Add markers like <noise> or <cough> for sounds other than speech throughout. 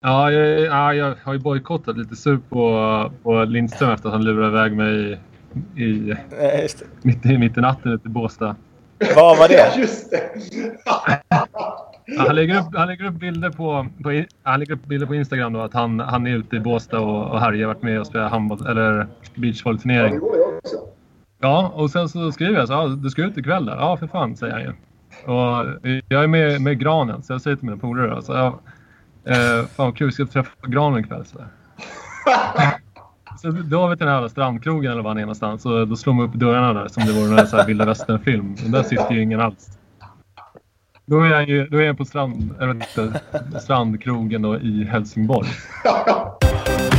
Ja, jag, ja, jag har ju bojkottat lite sur på, på Lindström efter att han lurade iväg mig i, i, mitt, i, mitt i natten ute i Båstad. Vad var det? <laughs> Just det! Ja, han, lägger upp, han lägger upp bilder på, på, han lägger upp bilder på Instagram då att han, han är ute i Båstad och, och härjar. varit med och spelat handboll eller beachvolleyturnering. Det gjorde jag också. Ja, och sen så skriver jag så ja, du ska ut ikväll där? Ja, för fan, säger han ju. Och jag är med, med Granen, så jag säger till mina polare då, så jag, eh, fan vad kul, ska träffa Granen ikväll? Så, <laughs> så då har vi till den här strandkrogen eller var han är någonstans. Så då slår man upp dörrarna där som det vore så här vilda västern-film. Och där sitter ju ingen alls. Då är jag, ju, då är jag på strand, inte, strandkrogen då i Helsingborg. <laughs>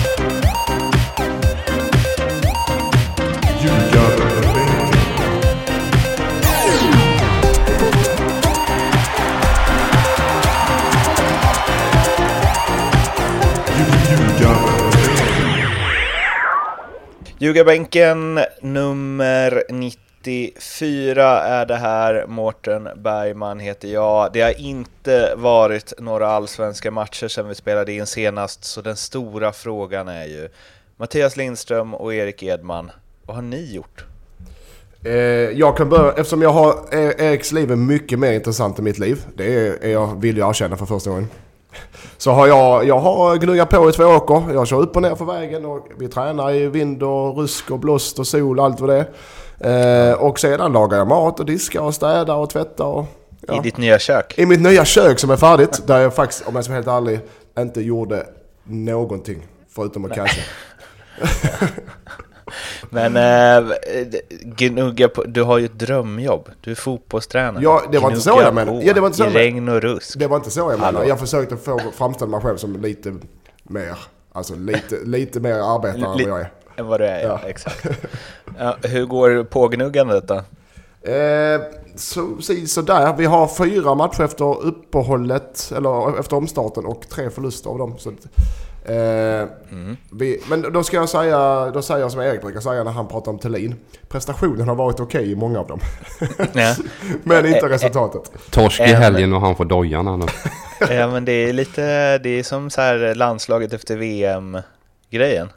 Ljugarbänken nummer 94 är det här. Mårten Bergman heter jag. Det har inte varit några allsvenska matcher sedan vi spelade in senast, så den stora frågan är ju Mattias Lindström och Erik Edman, vad har ni gjort? Eh, jag kan börja, eftersom jag har, eh, Eriks liv är mycket mer intressant än mitt liv. Det är, är jag, vill jag erkänna för första gången. Så har jag, jag har gnuggat på i två åker. Jag kör upp och ner för vägen och vi tränar i vind och rusk och blåst och sol och allt vad det är. Eh, och sedan lagar jag mat och diskar och städar och tvättar. Och, ja. I ditt nya kök? I mitt nya kök som är färdigt. Där jag faktiskt, om jag ska vara helt ärlig, inte gjorde någonting. Förutom att casha. <laughs> Men äh, gnugga på, du har ju ett drömjobb. Du är fotbollstränare. Ja, det var inte så jag menade. Ja, det var inte så I regn och rusk. Det var inte så jag menade. Jag försökte få framställa mig själv som lite mer, alltså lite, lite mer arbetare än vad jag är. Än vad du är, ja. exakt. Ja, hur går pågnuggandet då? Eh, så, så där. Vi har fyra matcher efter uppehållet, eller efter omstarten och tre förluster av dem. Så Eh, mm. vi, men då ska jag säga, då säger jag som Erik brukar säga när han pratar om Thelin. Prestationen har varit okej okay i många av dem. <laughs> men inte resultatet. Torsk i helgen och han får dojan nu. <laughs> ja men det är lite, det är som så här landslaget efter VM-grejen.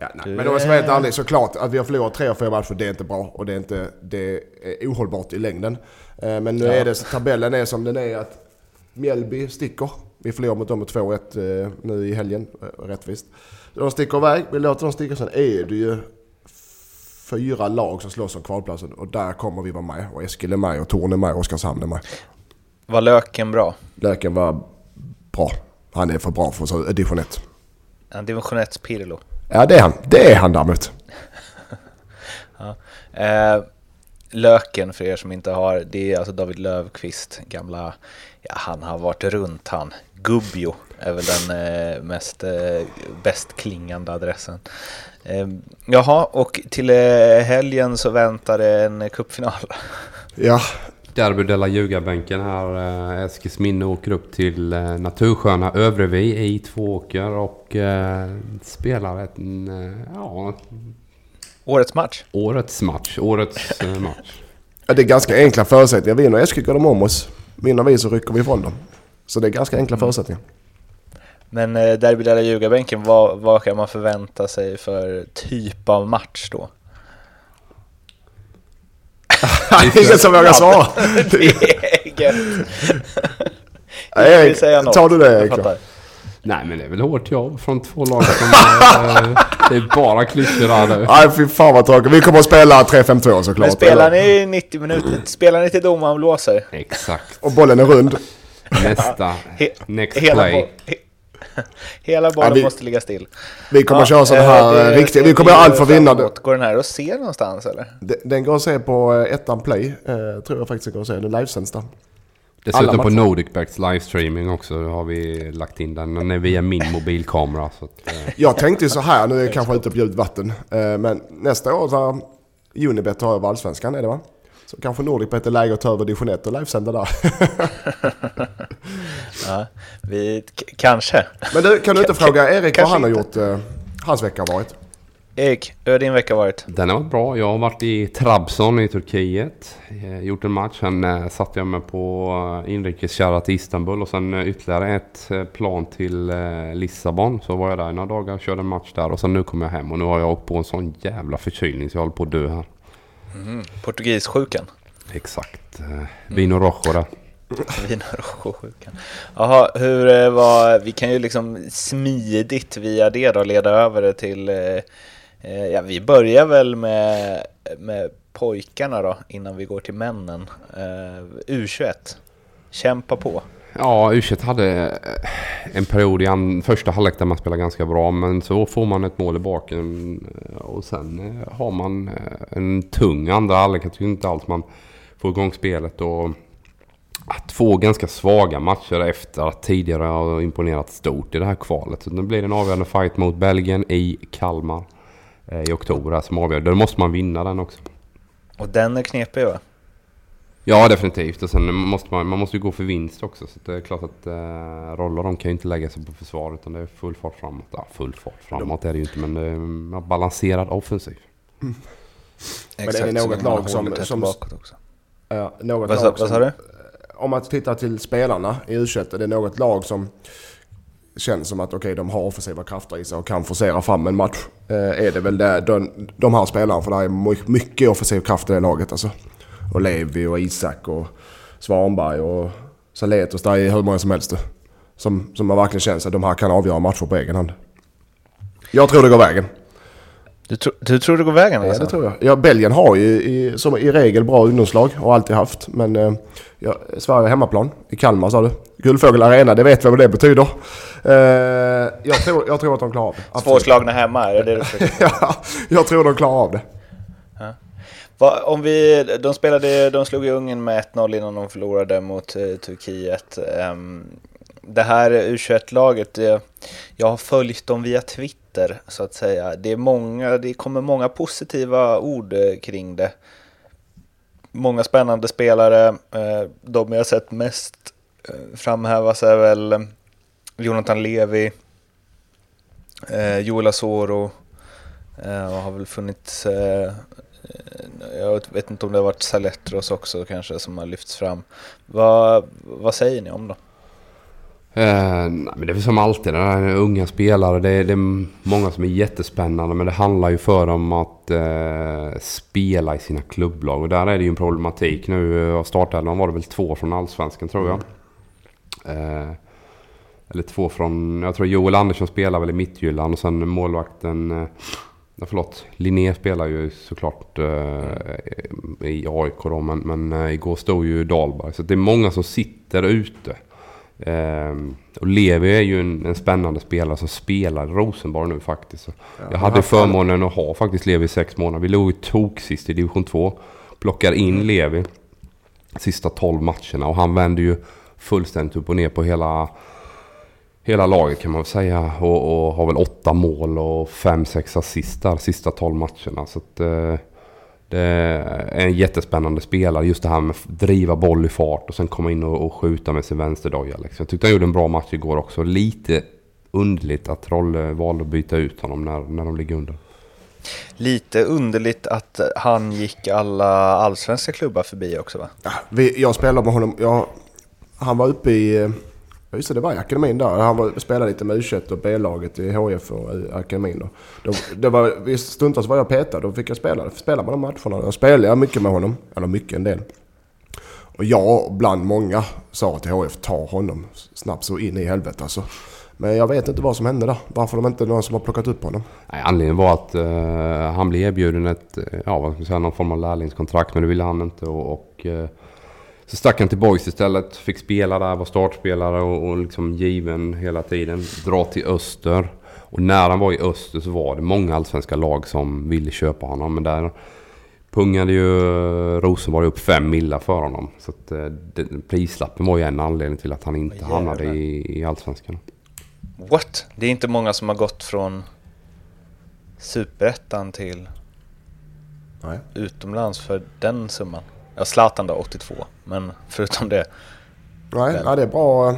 Ja, nej. Men om jag ska vara helt ärlig, såklart att vi har förlorat tre av fyra matcher, det är inte bra och det är, inte, det är ohållbart i längden. Eh, men nu ja. är det, tabellen är som den är att Mjällby sticker. Vi förlorar mot dem med 2-1 eh, nu i helgen, eh, rättvist. De sticker iväg, vi låter dem sticka. Sen är det ju fyra lag som slåss om kvalplatsen och där kommer vi vara med. Och Eskil är med och Torn är med och Oskarshamn är med. Var Löken bra? Löken var bra. Han är för bra för division 1. En division 1 Pirlo? Ja det är han. Det är han däremot. <laughs> ja. eh, Löken för er som inte har, det är alltså David Lövqvist, gamla ja, han har varit runt han. Gubbio är väl den eh, mest eh, bäst klingande adressen. Eh, jaha, och till eh, helgen så väntar det en cupfinal. <laughs> Ja. Derby de la Ljugarbänken här. Eh, Eskilsminne åker upp till eh, natursköna Övrevi i Tvååker och eh, spelar ett... Eh, ja, Årets match? Årets match. Årets eh, match. Ja, det är ganska enkla förutsättningar. Vinner Eskil går de om oss. Vinner vi så rycker vi ifrån dem. Så det är ganska enkla mm. förutsättningar. Men eh, Derby där ljugarbänken, vad, vad kan man förvänta sig för typ av match då? <laughs> Ingen som vågar svara. <laughs> Erik, tar du det Erik? Nej men det är väl hårt jobb från två lag som är, <laughs> Det är bara klyschor här nu. Nej fy fan vad tråkigt. Vi kommer att spela 3-5-2 såklart. Men spelar ni 90 minuter? Spelar ni till domaren blåser? Exakt. Och bollen är rund. Nästa. <laughs> Next hela play. <laughs> hela bollen ja, vi, måste ligga still. Vi kommer ja, köra sådana här äh, riktiga... Vi kommer göra allt för att vinna. Går den här att se någonstans eller? Den, den går att se på eh, ettan play. Eh, tror jag faktiskt går att se. Den livesänds där. Dessutom på Nordicbacks livestreaming också har vi lagt in den. Den är via min mobilkamera. Så att, eh. Jag tänkte ju så här, nu är jag kanske ute på djupt vatten. Eh, men nästa år så Unibet tar över allsvenskan är det va? Så kanske Nordicbet är läge att ta över division 1 och livesända där. <laughs> ja, vi, kanske. Men du, kan du inte fråga Erik vad han har gjort, eh, hans vecka har varit? Erik, hur har din vecka varit? Den har varit bra. Jag har varit i Trabzon i Turkiet. Eh, gjort en match. Sen eh, satte jag mig på eh, inrikeskärra till Istanbul och sen ytterligare ett plan till Lissabon. Så var jag där i några dagar körde en match där och sen nu kom jag hem och nu har jag åkt på en sån jävla förkylning så jag håller på att dö här. Mm. Portugisjukan? Exakt. Vino Rojo där. <laughs> Wienerrojo-sjukan. Jaha, hur var... Vi kan ju liksom smidigt via det då leda över det till... Eh, ja, vi börjar väl med, med pojkarna då, innan vi går till männen. Eh, U21. Kämpa på. Ja, u hade eh, en period i första halvlek där man spelade ganska bra. Men så får man ett mål i baken och sen har man en tung andra halvlek. Jag tycker inte alls man får igång spelet. Och ah, att få ganska svaga matcher efter att tidigare ha imponerat stort i det här kvalet. Så nu blir det en avgörande fight mot Belgien i Kalmar eh, i oktober här som avgör. Då måste man vinna den också. Och den är knepig va? Ja, definitivt. Och sen måste man, man måste ju gå för vinst också. Så det är klart att eh, roller de kan ju inte lägga sig på försvar utan det är full fart framåt. Ja, full fart framåt är det ju inte men det är ja, balanserad offensiv. Men är det något lag som- som- bakåt också. Ja, något Vad lag vad som- sa du? Om man tittar till spelarna i u är det något lag som känns som att okej, de har offensiva krafter i sig och kan forcera fram en match. Eh, är det väl det, de, de här spelarna, för det är my- mycket offensiv kraft i det laget alltså. Och Levi och Isak och Svanberg och Saletos, det är hur många som helst. Som, som man verkligen känns att de här kan avgöra matcher på egen hand. Jag tror det går vägen. Du, tro, du tror det går vägen Ja, alltså? det tror jag. Ja, Belgien har ju i, som i regel bra ungdomslag och alltid haft. Men eh, ja, Sverige är hemmaplan. I Kalmar sa du. Guldfågel Arena, det vet vi vad det betyder. Eh, jag, tror, jag tror att de klarar av det. Svårslagna hemma, är det det du <laughs> ja, jag tror de klarar av det. Va, om vi, de, spelade, de slog ju Ungern med 1-0 innan de förlorade mot eh, Turkiet. Ehm, det här U21-laget, det, jag har följt dem via Twitter så att säga. Det, är många, det kommer många positiva ord eh, kring det. Många spännande spelare. Eh, de jag har sett mest Eh, framhävas är väl eh, Jonathan Levi, eh, Joel Asoro. Eh, och har väl funnits eh, jag vet inte om det har varit Saletros också kanske som har lyfts fram. Vad, vad säger ni om dem? Eh, nej, men det är väl som alltid, det är unga spelare. Det är, det är många som är jättespännande. Men det handlar ju för dem att eh, spela i sina klubblag. Och där är det ju en problematik nu. Eh, Av startelvan var det väl två från Allsvenskan tror jag. Eh, eller två från... Jag tror Joel Andersson spelar väl i Midtjylland och sen målvakten... Eh, ja, förlåt, Linné spelar ju såklart eh, i AIK då. Men, men eh, igår stod ju Dahlberg. Så det är många som sitter ute. Ehm, och Levi är ju en, en spännande spelare som spelar Rosenborg nu faktiskt. Så jag hade förmånen att ha faktiskt Levi i sex månader. Vi låg ju tok sist i division 2. Plockar in Levi sista 12 matcherna och han vände ju fullständigt upp och ner på hela, hela laget kan man väl säga. Och, och har väl åtta mål och fem, sex assist där sista 12 matcherna. Så att, eh, det är en jättespännande spelare. Just det här med att driva boll i fart och sen komma in och, och skjuta med sin vänsterdoja. Liksom. Jag tyckte han gjorde en bra match igår också. Lite underligt att Rolle valde att byta ut honom när, när de ligger under. Lite underligt att han gick alla allsvenska klubbar förbi också va? Ja, vi, jag spelade med honom. Jag, han var uppe i... Ja just det, det var i akademin där. Han var, spelade lite med u och B-laget i HF och i akademin. Då. Då, det var, stundtals var jag petad. Då fick jag spela, spela med de matcherna. Jag spelade mycket med honom. Eller mycket, en del. Och jag bland många sa till HF, ta honom snabbt så in i helvete alltså. Men jag vet inte vad som hände där. Varför de inte någon som har plockat upp honom. Nej, anledningen var att uh, han blev erbjuden ett, eh, ja vad ska man säga, någon form av lärlingskontrakt. Men det ville han inte. Och, och uh, så stack han till Boys istället. Fick spela där, var startspelare och, och liksom given hela tiden. Dra till Öster. Och när han var i Öster så var det många allsvenska lag som ville köpa honom. Men där pungade ju Rosenborg upp fem millar för honom. Så att, eh, det, prislappen var ju en anledning till att han inte hamnade i, i allsvenskan. What? Det är inte många som har gått från superettan till Nej. utomlands för den summan. Ja, Zlatan då, 82. Men förutom det. Nej, nej det är bra,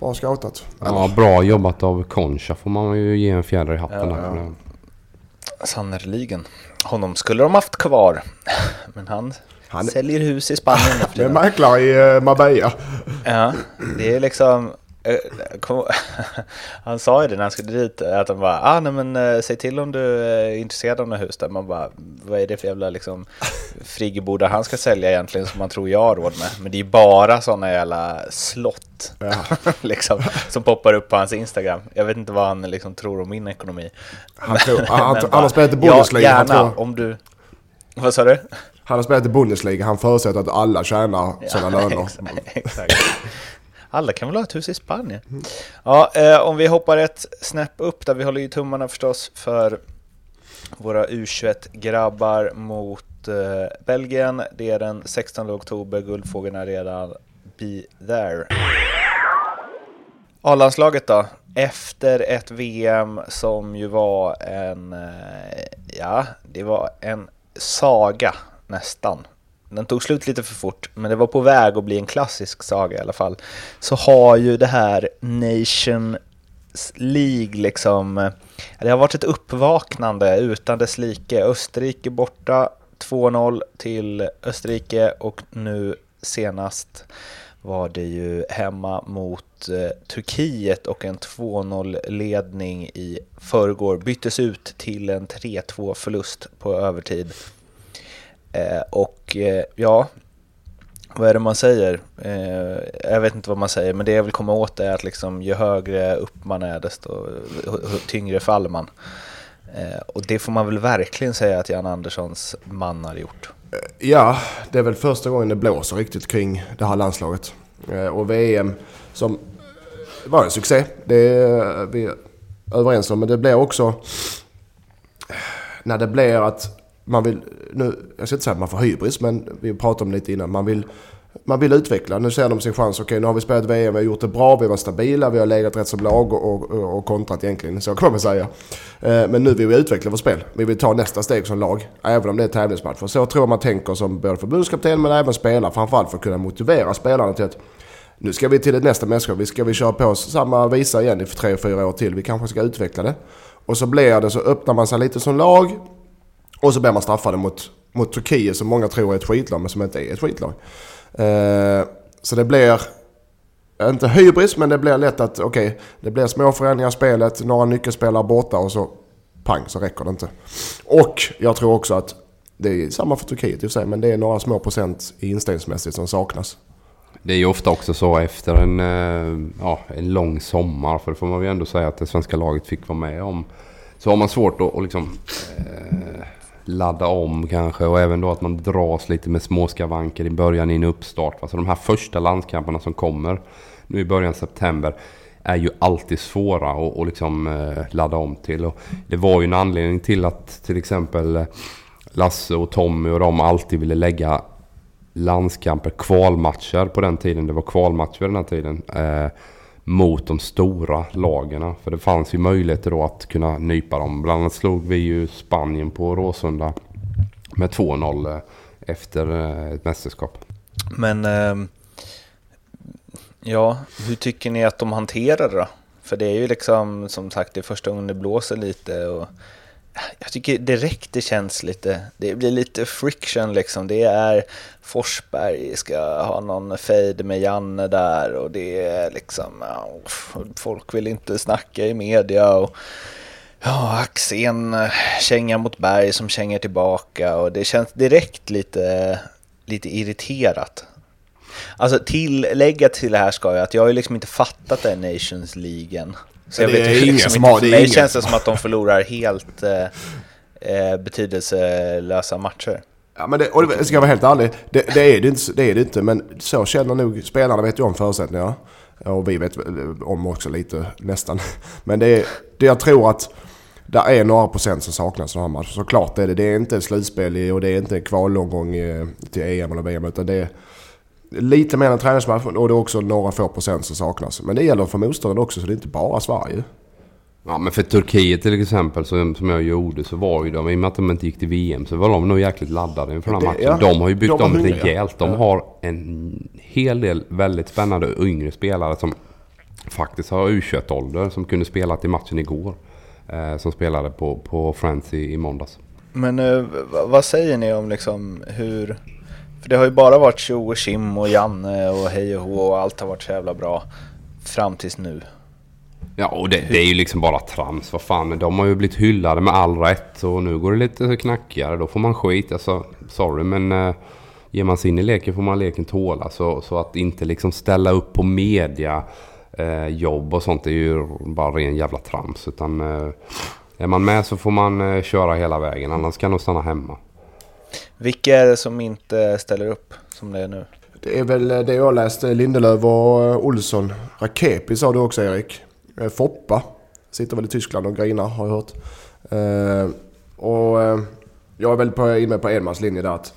bra scoutat. Ja, bra jobbat av Concha får man ju ge en fjäder i hatten Ja, ja. sannerligen. Honom skulle de haft kvar. <laughs> Men han, Han- säljer hus i Spanien Det är mäklare i eh, Marbella. Ja, det är liksom... eh, kom- <laughs> Han sa ju det när han skulle dit, att han bara ah, nej, men eh, säg till om du är intresserad av några hus där. Man bara, vad är det för jävla liksom, <laughs> friggebodar han ska sälja egentligen som man tror jag har råd med? Men det är ju bara sådana jävla slott <laughs> liksom, som poppar upp på hans Instagram. Jag vet inte vad han liksom tror om min ekonomi. Han, tror, han, Men han bara, har spelat i Bundesliga. Ja, gärna om du... Vad sa du? han har spelat i Bundesliga. Han förutsätter att alla tjänar sådana löner. Exakt, exakt. Alla kan väl ha ett hus i Spanien? Ja, eh, om vi hoppar ett snäpp upp där, vi håller ju tummarna förstås för våra U21-grabbar mot eh, Belgien. Det är den 16 oktober, Guldfågeln är redan be there. A-landslaget då? Efter ett VM som ju var en, eh, ja, det var en saga nästan. Den tog slut lite för fort, men det var på väg att bli en klassisk saga i alla fall. Så har ju det här Nations League liksom, eh, det har varit ett uppvaknande utan dess like. Österrike borta 2-0 till Österrike och nu senast var det ju hemma mot eh, Turkiet och en 2-0-ledning i förrgår byttes ut till en 3-2 förlust på övertid. Eh, och eh, ja, vad är det man säger? Eh, jag vet inte vad man säger, men det jag vill komma åt är att liksom, ju högre upp man är, desto tyngre faller man. Eh, och det får man väl verkligen säga att Jan Anderssons man har gjort. Eh, ja, det är väl första gången det blåser riktigt kring det här landslaget. Eh, Och VM som var en succé. Det är vi överens om. Men det blir också... När det blir att man vill... Nu, jag ska inte säga att man får hybris, men vi pratade om det lite innan. Man vill, man vill utveckla. Nu ser de sin chans. Okej, nu har vi spelat VM, vi har gjort det bra, vi var stabila, vi har legat rätt som lag och, och, och kontrat egentligen. Så kan man väl säga. Eh, men nu vill vi utveckla vårt spel. Vi vill ta nästa steg som lag, även om det är tävlingsmatcher. Så tror jag man tänker som både förbundskapten men även spelare. Framförallt för att kunna motivera spelarna till att nu ska vi till ett nästa mästerskap. Vi ska vi köra på oss samma visa igen i tre, fyra år till. Vi kanske ska utveckla det. Och så blir det så öppnar man sig lite som lag. Och så blir man straffade mot, mot Turkiet som många tror är ett skitlag men som inte är ett skitlag. Eh, så det blir eh, inte hybris men det blir lätt att okej, det blir små förändringar i spelet, några nyckelspelare borta och så pang så räcker det inte. Och jag tror också att det är samma för Turkiet i och för sig men det är några små procent i inställningsmässigt som saknas. Det är ju ofta också så efter en, eh, ja, en lång sommar, för det får man ju ändå säga att det svenska laget fick vara med om. Så har man svårt att, och liksom, eh, ladda om kanske och även då att man dras lite med småskavanker i början i en uppstart. Alltså de här första landskamperna som kommer nu i början av september är ju alltid svåra att, och liksom, eh, ladda om till. Och det var ju en anledning till att till exempel eh, Lasse och Tommy och de alltid ville lägga landskamper, kvalmatcher på den tiden. Det var kvalmatcher den här tiden. Eh, mot de stora lagerna. För det fanns ju möjligheter då att kunna nypa dem. Bland annat slog vi ju Spanien på Råsunda med 2-0 eh, efter eh, ett mästerskap. Men ehm, ja, hur tycker ni att de hanterar det då? För det är ju liksom som sagt det är första gången det blåser lite och jag tycker direkt det känns lite, det blir lite friction liksom. Det är Forsberg ska ha någon fade med Janne där och det är liksom, folk vill inte snacka i media och ja, Axén eh, känga mot Berg som känger tillbaka och det känns direkt lite, lite irriterat. Alltså tillägga till det här ska jag att jag har ju liksom inte fattat den Nations League än. Så jag Det vet är ingen som har- för det är mig känns det som att de förlorar helt eh, eh, betydelselösa matcher. Ja, men det, och det, ska jag vara helt ärlig, det, det, är det, inte, det är det inte. Men så känner nog spelarna, vet ju om förutsättningarna. Och vi vet väl om också lite nästan. <laughs> Men det är, det jag tror att det är några procent som saknas i den här matchen. Såklart är det. Det är inte slutspel och det är inte en kvalomgång i- till EM eller VM. Utan det är lite mer än träningsmatch och det är också några få procent som saknas. Men det gäller för motståndaren också så det är inte bara Sverige. Ja men för Turkiet till exempel som, som jag gjorde så var ju de, i och med att de inte gick till VM så var de nog jäkligt laddade inför den här matchen. ja, de har ju byggt om rejält. De har en hel del väldigt spännande yngre spelare som faktiskt har U21-ålder som kunde spela till matchen igår. eh, som spelade på, på Friends i, i måndags. Men eh, vad säger ni om liksom hur... För det har ju bara varit tjo och Kim och Janne och hej och hå och allt har varit så jävla bra fram tills nu. Ja, och det, det, är ju liksom bara trams. Vad fan, de har ju blivit hyllade med all rätt och nu går det lite knackigare. Då får man skit. Alltså, sorry men eh, ger man sig in i leken får man leken tåla. Så, så att inte liksom ställa upp på media, eh, jobb och sånt är ju bara ren jävla trams. Utan eh, är man med så får man eh, köra hela vägen. Annars kan de stanna hemma. Vilka är det som inte ställer upp som det är nu? Det är väl det jag läste. Lindelöf och eh, Olsson. Rakepi sa du också Erik. Eh, Foppa. Sitter väl i Tyskland och grinar har jag hört. Eh, och jag är väl på, inne på Edmans linje där att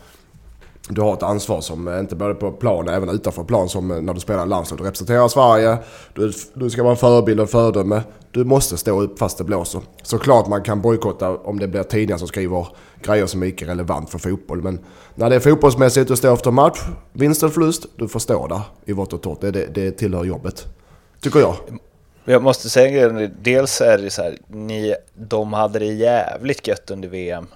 du har ett ansvar som eh, inte bara på plan, även utanför plan som eh, när du spelar landslag. Du representerar Sverige, du, du ska vara en förebild och föredöme. Du måste stå upp fast det blåser. Såklart man kan bojkotta om det blir tidningar som skriver grejer som är icke relevant för fotboll. Men när det är fotbollsmässigt, du står efter match, vinst eller förlust, du får stå där i vått och torrt. Det, det, det tillhör jobbet. Tycker jag. Jag måste säga en grej. dels är det så här, ni, de hade det jävligt gött under VM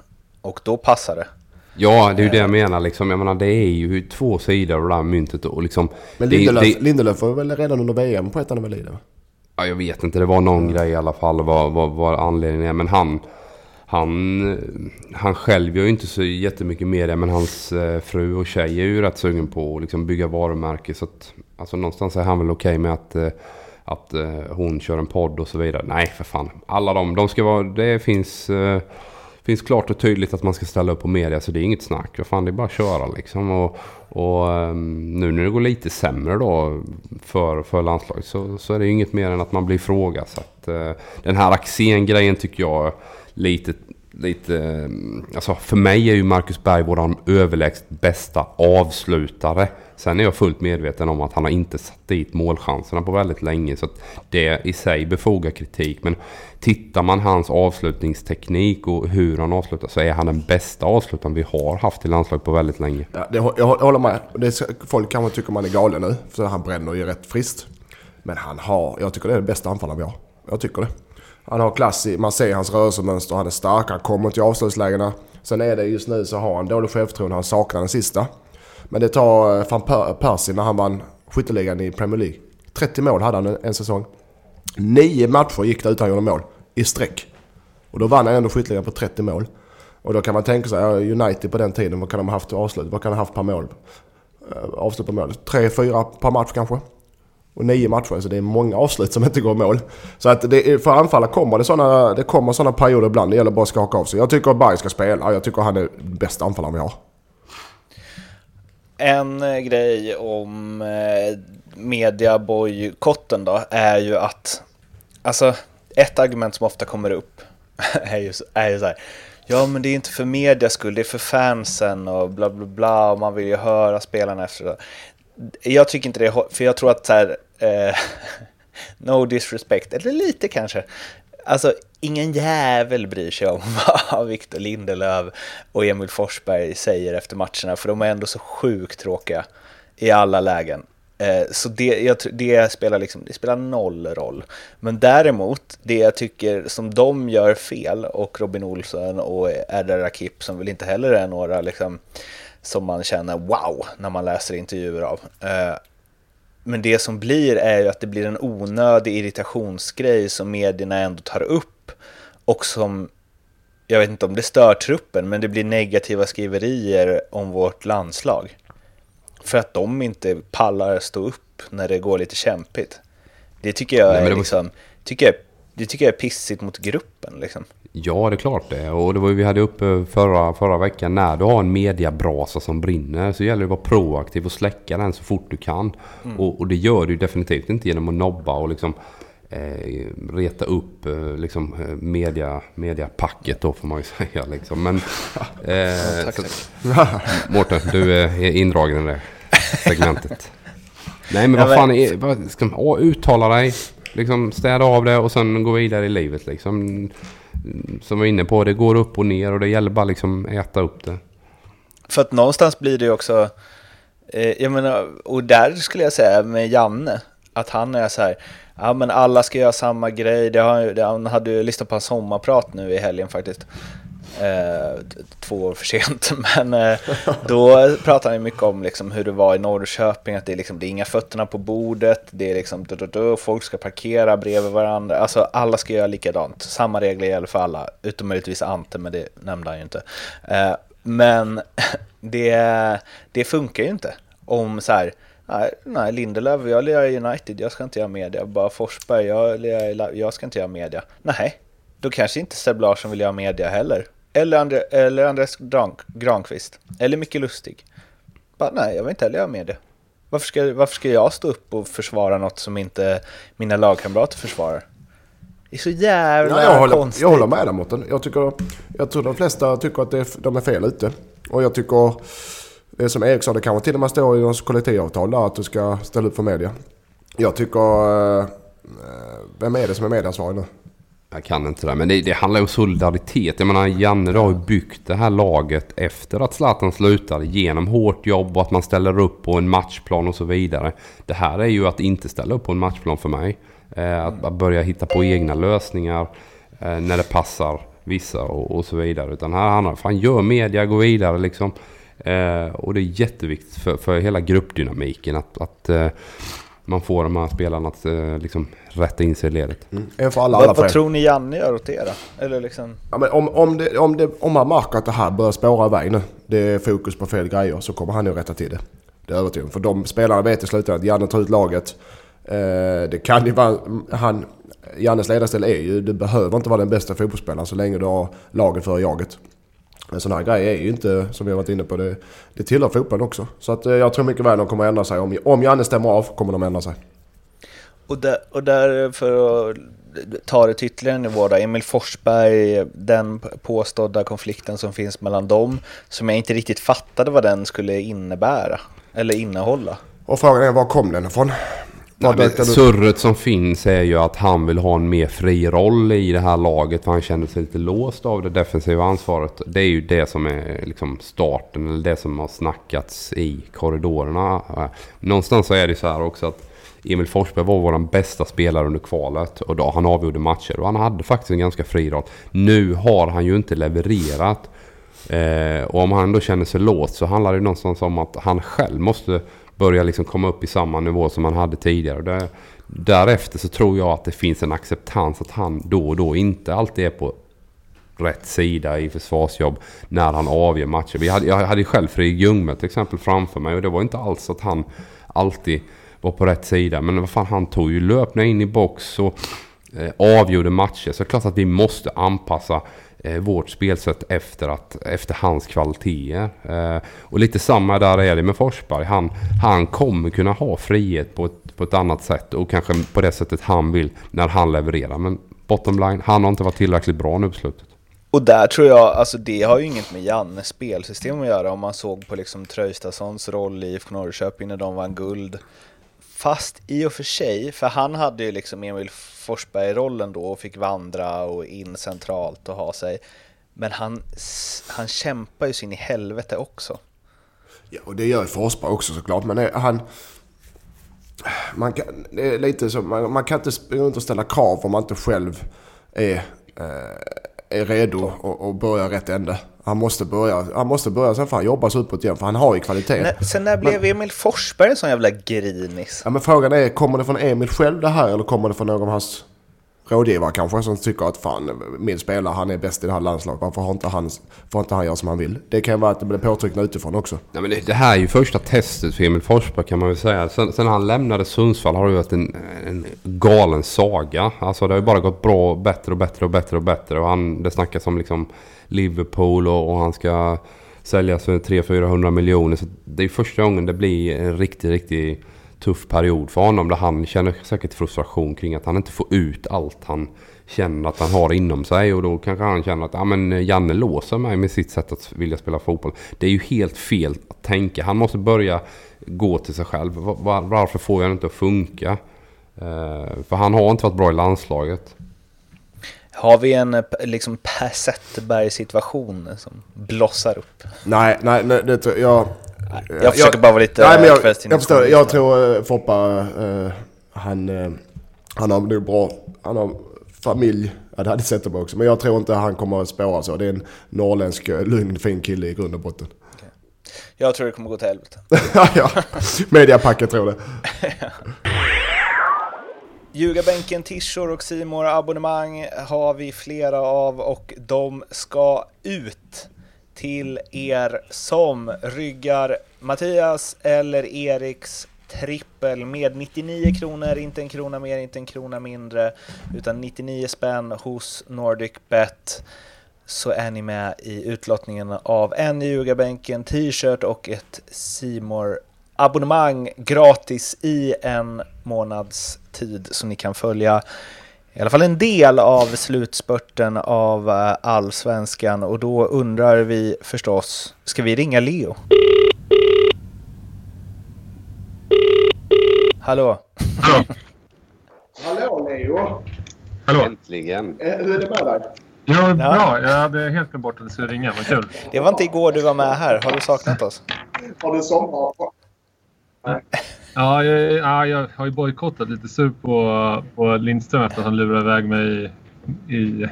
och då passade det. Ja, det är ju det jag menar liksom. Jag menar det är ju två sidor av det där myntet och liksom... Men Lindelöf, det, det, Lindelöf var väl redan under VM på ett av väl i det? Ja, jag vet inte. Det var någon mm. grej i alla fall vad, vad, vad anledningen är. Men han... Han, han själv gör ju inte så jättemycket media men hans eh, fru och tjej är ju rätt sugen på att liksom bygga varumärke. Så att, alltså någonstans är han väl okej okay med att, eh, att eh, hon kör en podd och så vidare. Nej, för fan. Alla de, de ska vara... Det finns finns klart och tydligt att man ska ställa upp på media så det är inget snack. Vad fan, det är bara att köra liksom. Och, och ehm, nu när det går lite sämre då för, för landslaget så, så är det inget mer än att man blir ifrågasatt. Eh, den här Axén-grejen tycker jag lite lite... Eh, alltså för mig är ju Marcus Berg våran överlägset bästa avslutare. Sen är jag fullt medveten om att han har inte satt dit målchanserna på väldigt länge. Så att det i sig befogar kritik. Men tittar man hans avslutningsteknik och hur han avslutar så är han den bästa avslutaren vi har haft i landslaget på väldigt länge. Ja, det, jag, håller med. Det, folk kanske tycker man är galen nu. För han bränner ju rätt friskt. Men han har... Jag tycker det är det bästa anfallaren vi har. Jag tycker det. Han har klass i, man ser hans rörelsemönster, han är stark, han kommer till avslutslägena. Sen är det just nu så har han dålig självförtroende, han saknar den sista. Men det tar eh, van Persie när han vann skytteligan i Premier League. 30 mål hade han en säsong. Nio matcher gick det utan att göra mål i sträck. Och då vann han ändå skytteligan på 30 mål. Och då kan man tänka sig, United på den tiden, vad kan de ha haft avslut? Vad kan de ha haft per mål? Eh, avslut per mål? Tre, fyra per match kanske? Och nio matcher, så det är många avslut som inte går mål. Så att det, för anfallare kommer det sådana, det kommer sådana perioder ibland. Det gäller bara att skaka av sig. Jag tycker att Berg ska spela. Jag tycker han är bästa anfallaren vi har. En eh, grej om eh, mediabojkotten då är ju att, alltså ett argument som ofta kommer upp <laughs> är ju, är ju så här, ja men det är inte för medias skull, det är för fansen och bla bla bla och man vill ju höra spelarna efter det. Jag tycker inte det, för jag tror att så här, eh, <laughs> no disrespect, eller lite kanske. Alltså, ingen jävel bryr sig om <laughs> vad Victor Lindelöf och Emil Forsberg säger efter matcherna, för de är ändå så sjukt tråkiga i alla lägen. Eh, så det, jag, det, spelar liksom, det spelar noll roll. Men däremot, det jag tycker som de gör fel, och Robin Olsson och Erdar Rakip, som väl inte heller är några liksom, som man känner wow när man läser intervjuer av. Eh, men det som blir är ju att det blir en onödig irritationsgrej som medierna ändå tar upp och som, jag vet inte om det stör truppen, men det blir negativa skriverier om vårt landslag. För att de inte pallar stå upp när det går lite kämpigt. Det tycker jag är, liksom, tycker jag, det tycker jag är pissigt mot gruppen. Liksom. Ja, det är klart det. Och det var ju vi hade uppe förra, förra veckan. När du har en mediabrasa som brinner så gäller det att vara proaktiv och släcka den så fort du kan. Mm. Och, och, det gör du definitivt inte genom att nobba och liksom eh, reta upp eh, liksom, eh, media, mediapacket då får man ju <laughs> säga. Liksom. Men, <laughs> eh, ja, tack, tack. <laughs> Mårten, du är indragen i det segmentet. Nej men vad fan, är, vad, ska man, uttala dig, liksom städa av det och sen gå vidare i livet liksom som vi var inne på, det går upp och ner och det gäller bara liksom äta upp det. För att någonstans blir det ju också, eh, jag menar, och där skulle jag säga med Janne, Att han är så här, ja men alla ska göra samma grej. Det har, det, han hade ju lyssnat på en sommarprat nu i helgen faktiskt. Eh, två år för sent, <laughs> men eh, då pratade han mycket om liksom, hur det var i Norrköping, att det är, liksom, det är inga fötterna på bordet, det är liksom, du, du, du, folk ska parkera bredvid varandra, alltså alla ska göra likadant, samma regler gäller för alla, utom möjligtvis Ante, men det nämnde han ju inte. Eh, men <laughs> det, det funkar ju inte om så här, Nej, nej Lindelöf, jag lirar United, jag ska inte göra media. Bara Forsberg, jag, lirar, jag ska inte göra media. Nej, då kanske inte Seb Larsson vill göra media heller. Eller, Andre, eller Andres Gran, Granqvist. Eller Micke Lustig. Bara, nej, jag vill inte heller göra media. Varför ska, varför ska jag stå upp och försvara något som inte mina lagkamrater försvarar? Det är så jävla ja, jag håller, konstigt. Jag håller med dig Mårten. Jag, tycker, jag tror de flesta tycker att det de är fel ute. Och jag tycker, det som Erik sa, det kanske till och med står i någons kollektivavtal där att du ska ställa upp för media. Jag tycker, eh, vem är det som är mediansvarig nu? Jag kan inte det, men det, det handlar ju om solidaritet. Jag menar, Janne har ju byggt det här laget efter att Zlatan slutade genom hårt jobb och att man ställer upp på en matchplan och så vidare. Det här är ju att inte ställa upp på en matchplan för mig. Eh, att, att, börja hitta på egna lösningar eh, när det passar vissa och, och, så vidare. Utan här handlar det fan gör media, gå vidare liksom. Eh, och det är jätteviktigt för, för hela gruppdynamiken att, att eh, man får de här spelarna att eh, liksom rätta in sig i ledet. Mm. För alla, vad, alla vad tror ni Janne gör åt det då? Eller liksom... ja, men om, om, det, om, det, om man märker att det här börjar spåra iväg nu, det är fokus på fel grejer, så kommer han nog rätta till det. Det är övertygad För de spelarna vet i slutändan att Janne tar ut laget. Eh, det kan ju vara... Han, Jannes ledarstil är ju, du behöver inte vara den bästa fotbollsspelaren så länge du har laget för jaget. En sån här grej är ju inte, som vi har varit inne på, det, det tillhör fotbollen också. Så att eh, jag tror mycket väl de kommer ändra sig. Om, om Janne stämmer av kommer de ändra sig. Och där, och där för att ta det till ytterligare nivå då, Emil Forsberg, den påstådda konflikten som finns mellan dem, som jag inte riktigt fattade vad den skulle innebära, eller innehålla. Och frågan är, var kom den ifrån? Ja, surret som finns är ju att han vill ha en mer fri roll i det här laget. För han känner sig lite låst av det defensiva ansvaret. Det är ju det som är liksom starten, eller det som har snackats i korridorerna. Någonstans så är det så här också att Emil Forsberg var vår bästa spelare under kvalet och då han avgjorde matcher och han hade faktiskt en ganska fri roll. Nu har han ju inte levererat. Eh, och om han då känner sig låst så handlar det någonstans om att han själv måste Börjar liksom komma upp i samma nivå som man hade tidigare. Det, därefter så tror jag att det finns en acceptans att han då och då inte alltid är på rätt sida i försvarsjobb när han avgör matcher. Vi hade, jag hade själv Fredrik Ljungberg till exempel framför mig och det var inte alls att han alltid var på rätt sida. Men vad fan, han tog ju löpningar in i box och eh, avgjorde matcher. Så det är klart att vi måste anpassa eh, Eh, vårt spelsätt efter, att, efter hans kvaliteter. Eh, och lite samma där är det med Forsberg. Han, han kommer kunna ha frihet på ett, på ett annat sätt och kanske på det sättet han vill när han levererar. Men bottom line, han har inte varit tillräckligt bra nu på slutet. Och där tror jag, alltså det har ju inget med Jannes spelsystem att göra om man såg på liksom Traustatssons roll i IFK Norrköping när de vann guld. Fast i och för sig, för han hade ju liksom Emil Forsberg-rollen då och fick vandra och in centralt och ha sig. Men han, han kämpar ju sin i helvete också. Ja, och det gör ju Forsberg också såklart. Men han... Man kan, det är lite så, man, man kan inte springa runt och ställa krav om man inte själv är, eh, är redo och, och börja rätt ände. Han måste börja, han måste börja sen får han jobba sig uppåt igen för han har ju kvalitet. Nej, sen när blev men, Emil Forsberg en sån jävla grinis? Ja men frågan är, kommer det från Emil själv det här eller kommer det från någon av hans rådgivare kanske som tycker att fan min spelare han är bäst i det här landslaget. Varför har inte han, får inte han göra som han vill? Det kan vara att det blir påtryckningar utifrån också. Ja, men det, det, här är ju första testet för Emil Forsberg kan man väl säga. Sen, sen han lämnade Sundsvall har det varit en, en galen saga. Alltså det har ju bara gått bra, bättre och bättre och bättre och bättre. Och han, det snackas om liksom Liverpool och, och han ska säljas för 300-400 miljoner. Så det är första gången det blir en riktig, riktig tuff period för honom. Där han känner säkert frustration kring att han inte får ut allt han känner att han har inom sig. Och då kanske han känner att ja, men Janne låser mig med sitt sätt att vilja spela fotboll. Det är ju helt fel att tänka. Han måste börja gå till sig själv. Var, varför får jag det inte att funka? Uh, för han har inte varit bra i landslaget. Har vi en eh, liksom Per Zetterberg-situation som blossar upp? Nej, nej, nej det tror jag... Jag försöker bara vara lite... Nej, men jag, jag, jag förstår. Jag tror uh, Foppa uh, han, eh, han har nog bra, han har familj. Ja, det hade Zetterberg också. Men jag tror inte han kommer att spåra så. Det är en norrländsk, lugn, fin kille i grund och botten. Jag tror det kommer gå till helvete. <laughs> ja, mediapacket tror det. <laughs> Ljugarbänken, tishor och Simor abonnemang har vi flera av och de ska ut till er som ryggar Mattias eller Eriks trippel med 99 kronor, inte en krona mer, inte en krona mindre, utan 99 spänn hos NordicBet så är ni med i utlottningen av en Ljugarbänken t-shirt och ett Simor abonnemang gratis i en månads tid så ni kan följa i alla fall en del av slutspurten av eh, allsvenskan och då undrar vi förstås, ska vi ringa Leo? Hallå? Hallå? Hallå Leo! Hallå? Äntligen! Eh, Hur är det med dig? Jo, bra. Jag hade helt glömt bort att du skulle ringa. Vad kul. Det var inte igår du var med här, har du saknat oss? Har du somnat? Ja, jag, ja, jag har ju bojkottat lite sur på, på Lindström efter att han lurade iväg mig i, i,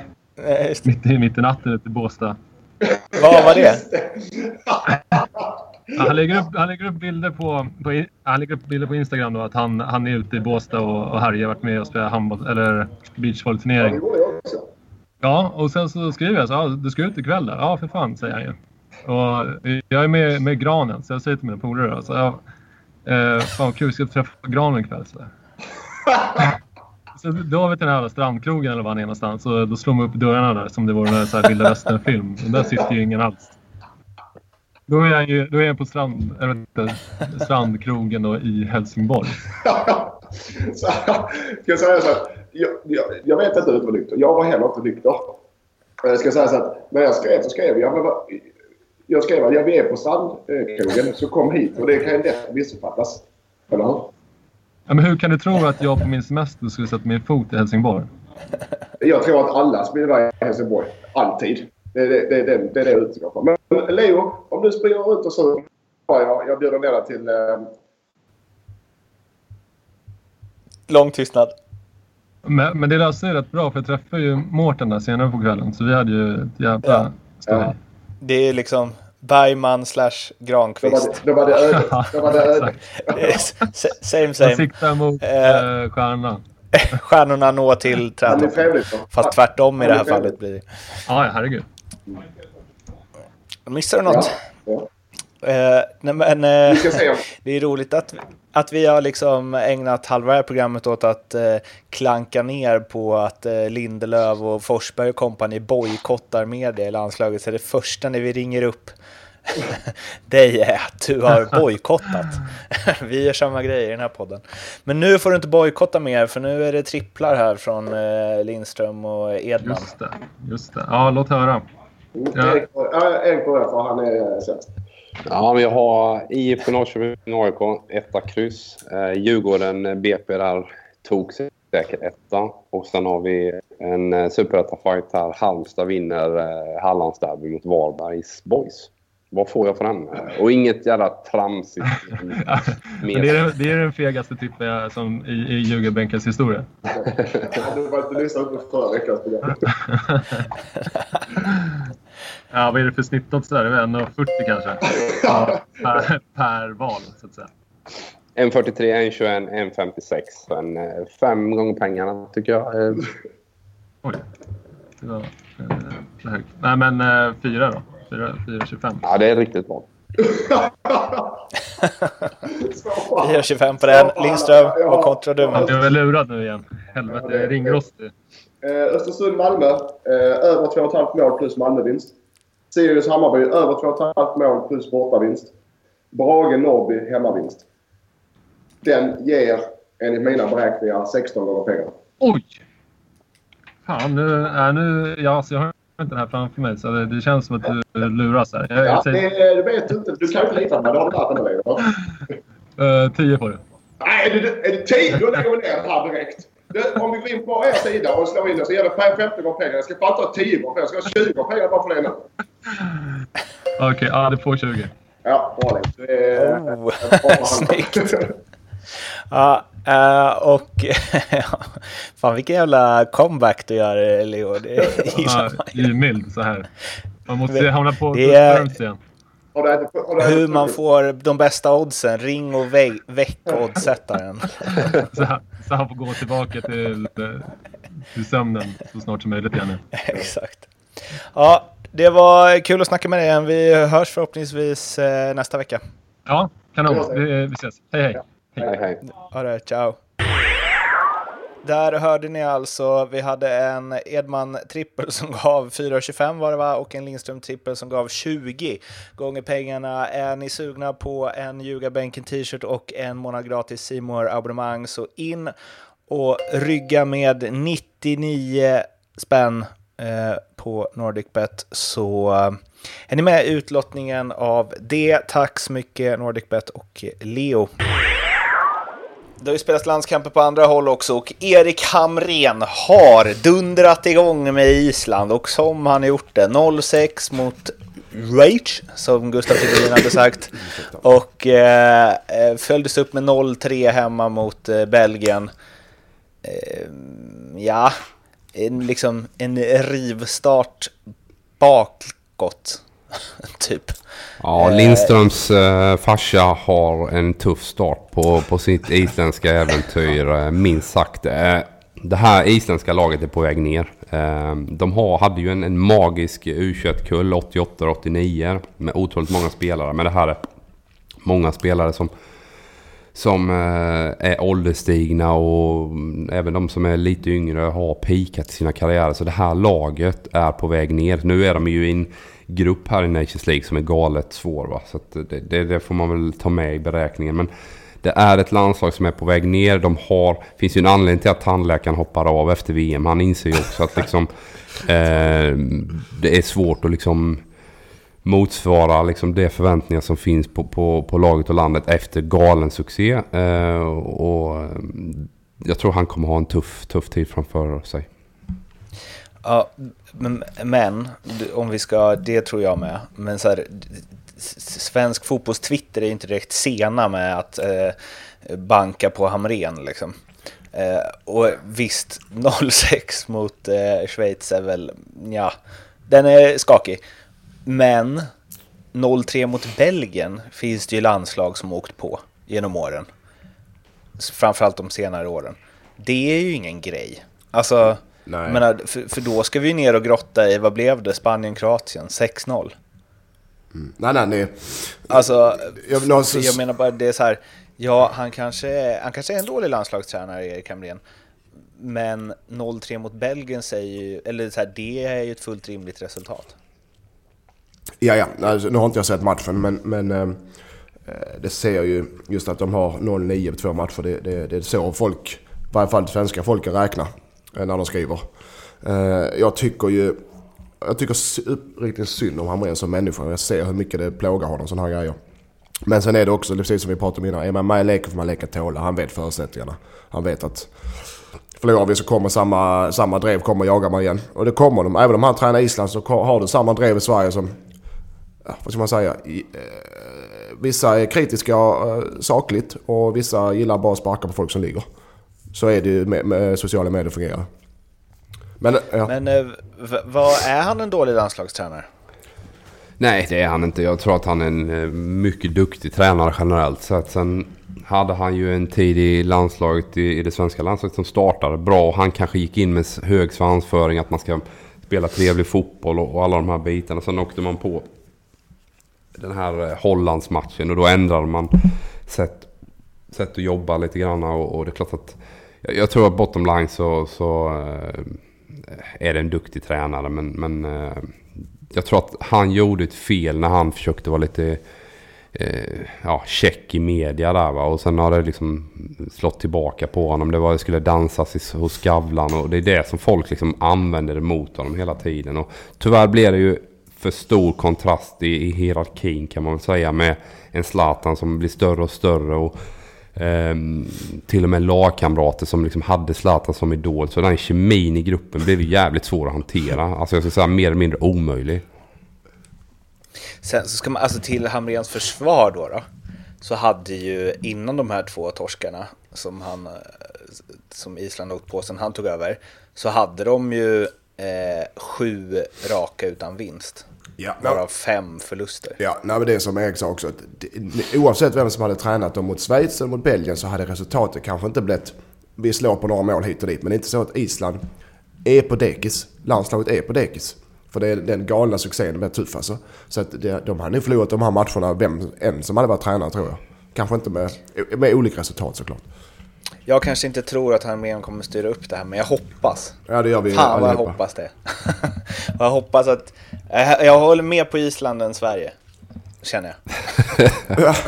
mitt, i, mitt i natten ute i Båstad. Vad var det? Ja, Han lägger upp, han lägger upp bilder på, på, han lägger upp bilder på Instagram då att han, han är ute i Båstad och, och härjar. varit med och spelat handboll eller beachvolleyturnering. Ja, och sen så skriver jag så ja, du ska ut ikväll där? Ja, för fan, säger han ju. Och jag är med, med Granen, så jag säger till mina polare så jag, eh, fan vad kul, ska träffa Granen ikväll. Så. <laughs> så då har vi till den här strandkrogen eller var han är någonstans och då slår man upp dörrarna där som det vore en så här Vilda Västern-film. Där sitter ju ingen alls. Då är jag, ju, då är jag på strand, vet inte, strandkrogen då i Helsingborg. <laughs> så, ska jag säga så här. Jag, jag, jag vet inte hur det var nykter. Jag var heller inte nykter. Jag ska säga så att när jag skrev så skrev jag. Men, jag skrev att jag är på strandkrogen så kom hit. Och det kan ju lätt missuppfattas. Eller hur? Ja, men hur kan du tro att jag på min semester skulle sätta min fot i Helsingborg? Jag tror att alla skulle vara i Helsingborg. Alltid. Det är det, det, det, det, är det jag utgår från. Men Leo, om du springer runt och så. Ja, jag, jag bjuder ner dig till... Eh, Lång tystnad. Men, men det löste sig rätt bra för jag träffade ju Mårten där senare på kvällen. Så vi hade ju ett jävla Ja. ståhej. Ja. Det är liksom Bergman slash Granqvist. det, då var det <laughs> ödet. Då var det ödet. Det är s- Same Jag same. siktar mot Eh. eh, stjärnan. <laughs> Stjärnorna når till Men det är trädtoppen. trevligt. då. Fast tvärtom i det här fallet blir det. Ja, ja, herregud. Missar du något? Ja. Eh, nej, men, eh, <laughs> det är roligt att, att vi har liksom ägnat halva det här programmet åt att eh, klanka ner på att eh, Lindelöf och Forsberg och kompani bojkottar media i landslaget. Så det första när vi ringer upp <laughs> dig är att du har bojkottat. <laughs> vi gör samma grej i den här podden. Men nu får du inte bojkotta mer för nu är det tripplar här från eh, Lindström och Edman. Just det. Just det. Ja, låt höra. Ja. Erik ja, Erik börjar för han är sämst. Ja, men jag har IFK Norrköping, AIK, etta kryss. Eh, Djurgården, BP där tog säkert etta. Och sen har vi en eh, superetta-fight här. Halmstad vinner eh, Hallandsderby mot Varbergs Boys. Vad får jag för den? Eh, Och inget jävla tramsigt. <laughs> Det, är, den- det är den fegaste tippen som i, i Ljugarbänkens historia. <laughs> Du var inte lyssnat på förra veckans program. <laughs> Ja, vad är det för snittodds där? Det är väl 1,40 kanske? Ja, per, per val, så att säga. En 43, en 21, en 56. Så en eh, fem gånger pengarna tycker jag. Eh, Oj. Det var eh, för högt. Nej, men eh, fyra då. Fyra- 4,25. Ja, det är riktigt bra. Vi gör 25 på den. Lindström, vad kontrar du med? du är väl lurad nu igen. Helvete, jag är ringrostig. Eh, Östersund-Malmö. Eh, över 2,5 mål plus Malmövinst. Sirius-Hammarby. Över 2,5 mål plus bortavinst. Brage-Norrby hemmavinst. Den ger enligt mina beräkningar 16 gånger pengarna. Oj! Fan, nu... Äh, nu ja, alltså, jag har inte den här framför mig, så det, det känns som att du luras här. Jag, Ja, jag det, säger det vet du inte. Du kan inte lita på mig. Det har du lärt dig nu. eh, 10 på det. Nej, är det, är det 10 då lägger vi ner det här direkt. Det, om vi går in på er sida och slår in det så ger det 15 gånger pengar. Jag ska fan ta 10 gånger pengar. Jag ska ha 20 gånger pengar bara för det nu. Okej, ja, det får 20. Ja, Oh, <laughs> snyggt. Ja, Uh, och <laughs> fan vilken jävla comeback du gör Leo. Det är ja, <laughs> mild så här. Man måste hamna på det är, igen. Hur man får de bästa oddsen. Ring och väck oddsättaren. så, så han får gå tillbaka till, till sömnen så snart som möjligt igen. Exakt. Ja, det var kul att snacka med dig igen. Vi hörs förhoppningsvis eh, nästa vecka. Ja, kanon. Vi, vi ses. Hej, hej. Hej, hej. Ha det, ciao. Där hörde ni alltså, vi hade en Edman trippel som gav 4,25 var det va? Och en Lindström trippel som gav 20 gånger pengarna. Är ni sugna på en Ljugarbänken t-shirt och en månad gratis Simor abonnemang så in och rygga med 99 spänn Eh, på NordicBet så eh, är ni med i utlottningen av det. Tack så mycket NordicBet och Leo. Det har ju spelats landskamper på andra håll också och Erik Hamren har dundrat igång med Island och som han gjort det 0-6 mot Rage som Gustav Fridolin hade sagt och eh, eh följdes upp med 0-3 hemma mot eh, Belgien. Eh, ja, en, liksom en rivstart bakåt <laughs> typ. Ja, Lindströms eh, farsa har en tuff start på, på sitt isländska äventyr, eh, minst sagt. Eh, det här isländska laget är på väg ner. Eh, de har, hade ju en, en magisk U21-kull 88-89 med otroligt många spelare. Men det här är många spelare som som eh, är ålderstigna och även de som är lite yngre har pikat i sina karriärer. Så det här laget är på väg ner. Nu är de ju i en grupp här i Nations League som är galet svår. Va? Så det, det, det, får man väl ta med i beräkningen. Men det är ett landslag som är på väg ner. De har, det finns ju en anledning till att tandläkaren hoppar av efter VM. Han inser ju också att liksom, <laughs> eh, det är svårt att liksom motsvara liksom de förväntningar som finns på, på, på laget och landet efter galen succé. Eh, och eh, jag tror han kommer ha en tuff, tuff tid framför sig. Ja, men, men, om vi ska, det tror jag med. Men så här, svensk fotbolls-Twitter är inte direkt sena med att eh, banka på Hamren liksom. Eh, och visst, <laughs> 0-6 mot eh, Schweiz är väl, ja, den är skakig. Men 0-3 mot Belgien finns det ju landslag som åkt på genom åren. Framförallt de senare åren. Det är ju ingen grej. Alltså. Menar, för, för, då ska vi ner och grotta i, vad blev det, Spanien-Kroatien, 6-0. Mm. Nej, nej, nej. Alltså, jag, jag, jag menar bara det är så här, ja, han kanske, han kanske är en dålig landslagstränare, Erik Hamrén. Men 0-3 mot Belgien säger ju, eller så här, det är ju ett fullt rimligt resultat. Ja, ja. Alltså, nu har inte jag sett matchen, men, men eh, det ser jag ju just att de har 0-9 på två matcher. Det, det, det är så folk, i varje fall svenska folket räknar eh, när de skriver. Eh, jag tycker ju... Jag tycker uppriktigt synd om Hamrén som människa. Jag ser hur mycket det plågar honom, sådana här grejer. Men sen är det också, precis som vi pratade om innan, är man med i leken får man leka tåla. Han vet förutsättningarna. Han vet att Förlorar vi så kommer samma, samma drev kommer jaga mig igen. Och det kommer de. Även om han tränar Island så har du samma drev i Sverige som vad ska man säga, eh, vissa är kritiska eh, sakligt och vissa gillar bara att sparka på folk som ligger. Så är det ju med, med sociala medier fungerar. Men, ja. Men eh, vad är han en dålig landslagstränare? Nej, det är han inte. Jag tror att han är en eh, mycket duktig tränare generellt sett. Sen hade han ju en tid i landslaget, i, det svenska landslaget som startade bra. Han kanske gick in med hög svansföring, att man ska spela trevlig fotboll och, och alla de här bitarna. Sen åkte man på den här eh, Hollandsmatchen och då ändrade man sätt, sätt att jobba lite grann och, och det är klart att jag, jag tror att bottom line så, så äh, är det en duktig tränare men, men äh, jag tror att han gjorde ett fel när han försökte vara lite eh, ja, check i media där va. Och sen har det liksom slått tillbaka på honom. Det var det skulle dansas hos Skavlan och det är det som folk liksom använder emot honom hela tiden. Och tyvärr blir det ju för stor kontrast i, i hierarkin kan man väl säga med en Zlatan som blir större och större. och Um, Till och med lagkamrater som liksom hade Zlatan som idol. Så den kemin i gruppen blev jävligt svår att hantera. Alltså jag skulle säga mer eller mindre omöjlig. Sen så ska man, alltså till Hamrens försvar då, då så hade ju innan de här två torskarna som, han, eh, som Island åkt på sen han tog över så hade de ju eh, sju raka utan vinst. Ja, Varav fem förluster. Ja, nej, men det som Erik sa också. Att det, oavsett vem som hade tränat dem mot Schweiz eller mot Belgien så hade resultatet kanske inte blivit... Vi slår på några mål hit och dit. Men det är inte så att Island är på dekis. Landslaget är på dekis. För det är den galna succén med tuff alltså. Så att det, de hade nog förlorat de här matcherna vem än som hade varit tränare tror jag. Kanske inte med, med olika resultat såklart. Jag kanske inte tror att Armén kommer styra upp det här, men jag hoppas. Ja, det gör vi Fan vad jag hoppas det. <laughs> jag hoppas att... Jag håller mer på Island än Sverige. Känner jag. <laughs>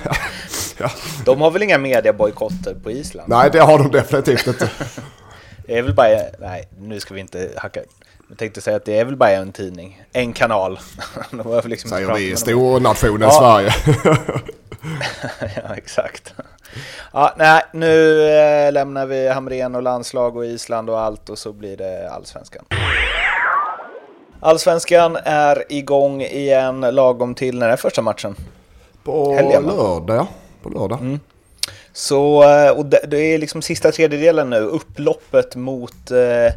Ja. De har väl inga mediabojkotter på Island? Nej, det har de definitivt inte. <laughs> Det är väl bara... Nej, nu ska vi inte hacka. Jag tänkte säga att det är väl bara en tidning. En kanal. De liksom Säger vi, med stornationen Ja. Sverige. ja, exakt. Ja, nej, nu eh, lämnar vi Hamrén och landslag och Island och allt och så blir det allsvenskan. Allsvenskan är igång igen lagom till när är första matchen? På Helgen, lördag, ja. På lördag. Mm. Så, eh, och det, det är liksom sista tredjedelen nu, upploppet mot eh,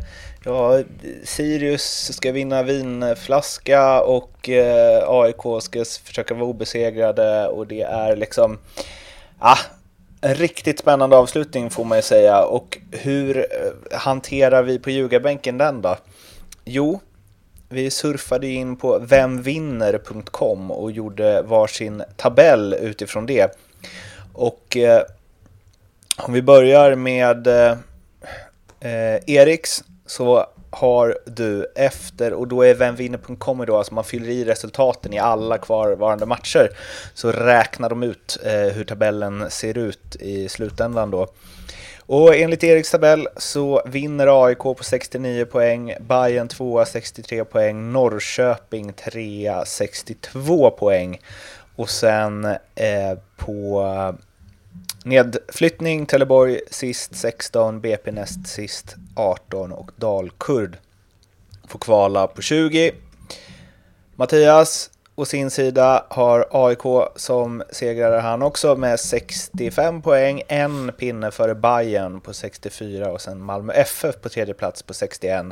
Ja, Sirius ska vinna vinflaska och AIK ska försöka vara obesegrade och det är liksom ah, riktigt spännande avslutning får man ju säga. Och hur eh, hanterar vi på ljugarbänken den då? Jo, vi surfade in på vemvinner.com och gjorde varsin tabell utifrån det. Och eh, om vi börjar med eh, eh Eriks så har du efter, och då är vemvinner.com då, alltså man fyller i resultaten i alla kvarvarande matcher, så räknar de ut eh, hur tabellen ser ut i slutändan då. Och enligt Eriks tabell så vinner AIK på 69 poäng, Bayern 2 63 poäng, Norrköping 3 62 poäng och sen eh, på Nedflyttning Trelleborg sist 16, BP näst sist 18 och Dalkurd får kvala på 20. Mattias å sin sida har AIK som segrare han också med 65 poäng, en pinne före Bayern på 64 och sen Malmö FF på tredje plats på 61.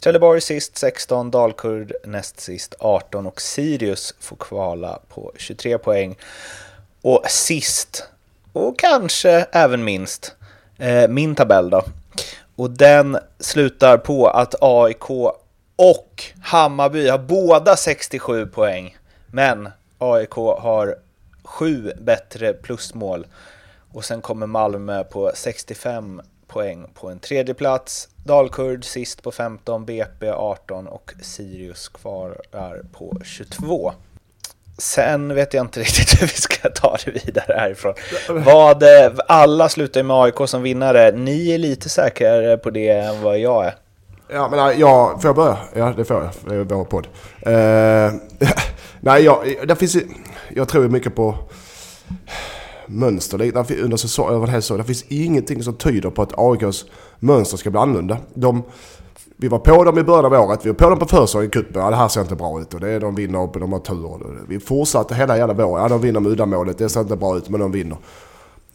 Trelleborg sist 16, Dalkurd näst sist 18 och Sirius får kvala på 23 poäng. Och sist, och kanske även minst, eh, min tabell då. Och den slutar på att AIK och Hammarby har båda 67 poäng. Men AIK har sju bättre plusmål. Och sen kommer Malmö på 65 poäng på en tredje plats. Dalkurd sist på 15, BP 18 och Sirius kvarar på 22. Sen vet jag inte <laughs> riktigt hur vi ska ta det vidare härifrån. Vad, eh, alla slutar ju med AIK som vinnare. Ni är lite säkrare på det än vad jag är. Ja, men nej, jag, får jag börja? Ja, det får jag. Det är vår podd. Eh, <laughs> nej, jag, det finns jag tror mycket på mönster. Där, under säsong, över en hel säsong. Det finns ingenting som tyder på att AIKs mönster ska bli annorlunda. De, vi var på dem i början av året. Vi var på dem på försäsongen i cupen. Ja, det här ser inte bra ut. Och det är, de vinner och de har tur. Vi fortsatte hela jävla våren. Ja, de vinner med uddamålet. Det ser inte bra ut, men de vinner.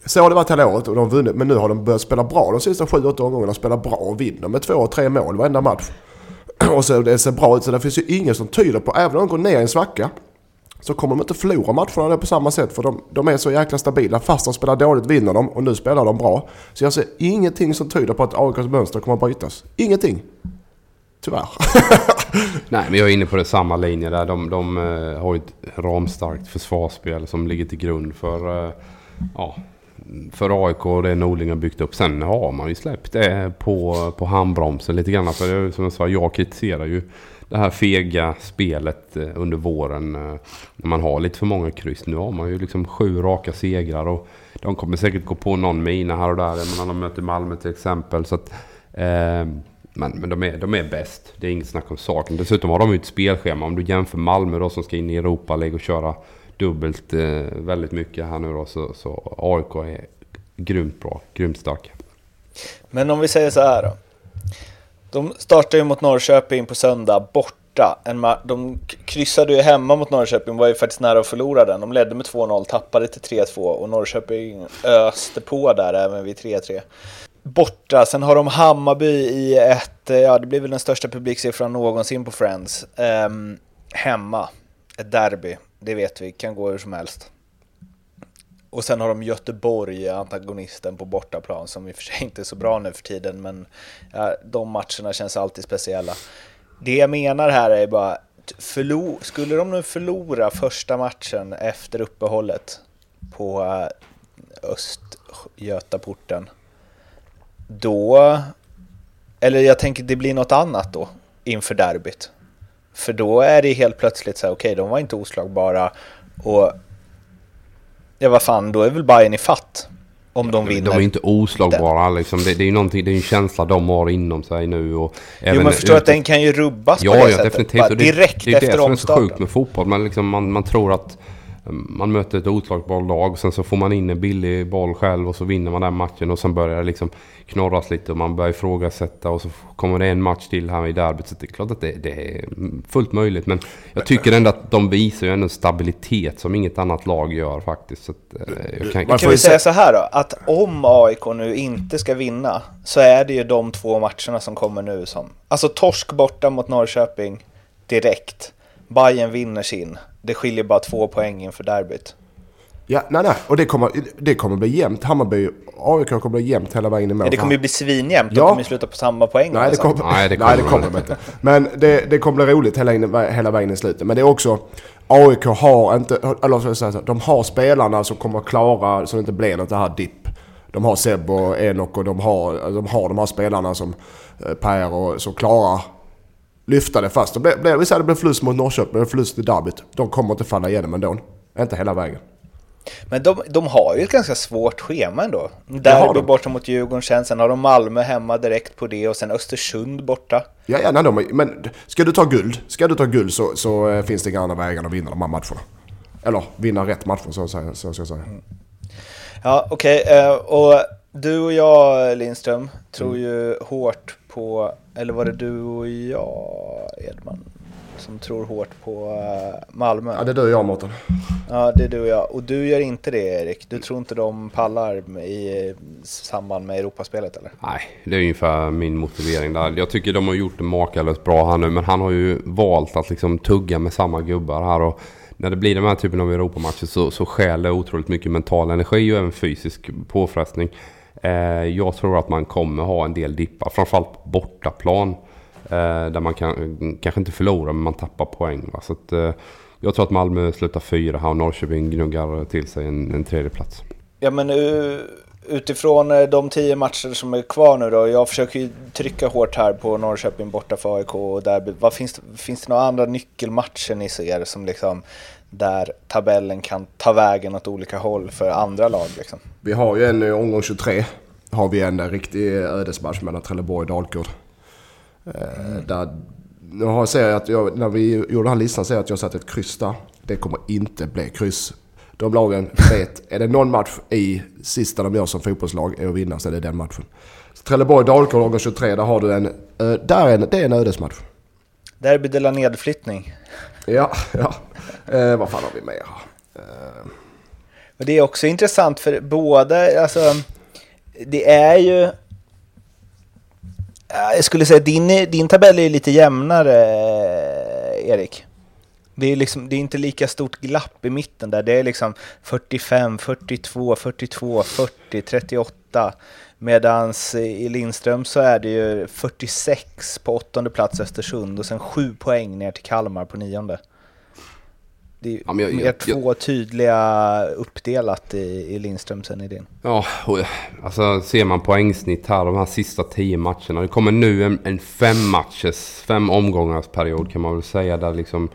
Så har det varit hela året och de har vunnit. Men nu har de börjat spela bra de sista 7-8 omgångarna. De spelar bra och vinner med två och tre mål varenda match. <clears throat> Och så det ser bra ut. Så det finns ju ingen som tyder på, även om de går ner i en svacka, så kommer de inte förlora matcherna på samma sätt. För de, de är så jäkla stabila. Fast de spelar dåligt vinner de och nu spelar de bra. Så jag ser ingenting som tyder på att AIKs mönster kommer att brytas. Ingenting. Tyvärr. <laughs> Nej, men jag är inne på det samma linje där. De, de eh, har ju ett ramstarkt försvarsspel som ligger till grund för, eh, ja, för AIK och det Norling har byggt upp. Sen har man ju släppt det på, på handbromsen lite grann. För det, som jag sa, jag kritiserar ju det här fega spelet eh, under våren. Eh, när man har lite för många kryss. Nu har man ju liksom sju raka segrar och de kommer säkert gå på någon mina här och där. När de möter Malmö till exempel. Så att, eh, men, men de, är, de är bäst. Det är inget snack om saken. Dessutom har de ju ett spelschema. Om du jämför Malmö då som ska in i Europa League och köra dubbelt eh, väldigt mycket här nu då. Så, så AIK är grymt bra. Grymt starka. Men om vi säger så här då. De startar ju mot Norrköping på söndag borta. En de kryssade ju hemma mot Norrköping, var ju faktiskt nära att förlora den. De ledde med 2-0, tappade till 3-2 och Norrköping öste på där även vid 3-3. Borta, sen har de Hammarby i ett, eh, ja det blir väl den största publiksiffran någonsin på Friends. Um, hemma, ett derby, det vet vi, kan gå hur som helst. Och sen har de Göteborg, antagonisten på bortaplan, som i och för sig inte är så bra nu för tiden, men ja, de matcherna känns alltid speciella. Det jag menar här är bara, skulle de nu förlora första matchen efter uppehållet på eh, Östgötaporten, då, eller jag tänker det blir något annat då inför derbyt. För då är det helt plötsligt så här, okej, okay, de var inte oslagbara och ja, vad fan, då är väl Bayern i fatt. Om de vinner. De är inte oslagbara liksom. Det, det är ju någonting, det är en känsla de har inom sig nu. Och även jo men förstår att den kan ju rubbas ja, på det ja, sättet. Definitivt. Bara direkt det, det efter omstarten. Det är det som är så sjukt med fotboll. Man, liksom, man, man tror att man möter ett oslagbart lag. Sen så får man in en billig boll själv och så vinner man den matchen. Och sen börjar det liksom knorras lite och man börjar ifrågasätta. Och så kommer det en match till här i derbyt. Så det är klart att det, det, är fullt möjligt. Men jag tycker ändå att de visar ju ändå stabilitet som inget annat lag gör faktiskt. Så att, eh, jag kan, kan vi säga så här då? Att om AIK nu inte ska vinna så är det ju de två matcherna som kommer nu som... Alltså torsk borta mot Norrköping direkt. Bayern vinner sin. Det skiljer bara två poäng inför derbyt. Ja, nej, nej. Och det kommer, det kommer bli jämnt. Hammarby AIK kommer bli jämnt hela vägen med. Det kommer ju bli svinjämnt. Ja. De kommer ju sluta på samma poäng. Nej, det kommer, nej, det <laughs> kommer, nej, det kommer de inte. Men det, det kommer bli roligt hela, hela vägen i slutet. Men det är också... AIK har inte... Eller så säga så, de har spelarna som kommer klara så det inte blir något det här dipp. De har Seb och Enok och de har, de har de här spelarna som eh, Per och som klarar lyfta det fast. Det blir, vi säger det blir förlust mot Norrköping, förlust i derbyt. De kommer inte falla igenom ändå. Inte hela vägen. Men de, de har ju ett ganska svårt schema ändå. Derby borta mot Djurgården sen, sen har de Malmö hemma direkt på det och sen Östersund borta. Ja, ja nej, de, men ska du ta guld, ska du ta guld så, så eh, finns det inga andra vägar att vinna de här matcherna. Eller vinna rätt matcher så, så, så ska jag säga. Mm. Ja, okej. Okay, eh, och du och jag, Lindström, tror mm. ju hårt på, eller var det du och jag, Edman, som tror hårt på eh, Malmö? Ja, det är du och jag, Mårten. Ja, det är du och jag. Och du gör inte det, Erik? Du tror inte de pallar i samband med Europaspelet, eller? Nej, det är ungefär min motivering där. Jag tycker de har gjort det makalöst bra här nu, men han har ju valt att liksom tugga med samma gubbar här. Och när det blir den här typen av Europamatcher så, så skäl det otroligt mycket mental energi och även fysisk påfrestning. Eh, jag tror att man kommer ha en del dippar, framförallt på bortaplan. Eh, där man kan, kanske inte förlorar, men man tappar poäng. Va? Så att, eh, jag tror att Malmö slutar fyra här och Norrköping gnuggar till sig en, en tredje plats. Ja, men eh, utifrån eh, de tio matcher som är kvar nu då. Jag försöker ju trycka hårt här på Norrköping borta för AIK och derby. Vad finns, finns det några andra nyckelmatcher ni ser som liksom där tabellen kan ta vägen åt olika håll för andra lag. Liksom. Vi har ju en omgång 23. Har vi en riktig ödesmatch mellan Trelleborg och Dalkurd. Mm. Där, nu har jag att jag, när vi gjorde den här listan ser jag att jag satt ett kryss där. Det kommer inte bli kryss. De lagen vet, är det någon match i sista de gör som fotbollslag är att vinna så är det den matchen. Trelleborg-Dalkurd omgång 23, där har du en, där är en, det är en ödesmatch. Derby de la nedflyttning. Ja, ja. Eh, vad fan har vi mer? Eh. Men det är också intressant för båda, alltså det är ju... Jag skulle säga din, din tabell är lite jämnare, eh, Erik. Det är, liksom, det är inte lika stort glapp i mitten där. Det är liksom 45, 42, 42, 40, 38. Medan i Lindström så är det ju 46 på åttonde plats Östersund och sen 7 poäng ner till Kalmar på nionde. Det är ja, jag, mer två jag, tydliga uppdelat i, i Lindström sen i din. Ja, och, alltså ser man poängsnitt här de här sista tio matcherna. Det kommer nu en, en fem matchers, fem omgångars period kan man väl säga. Där liksom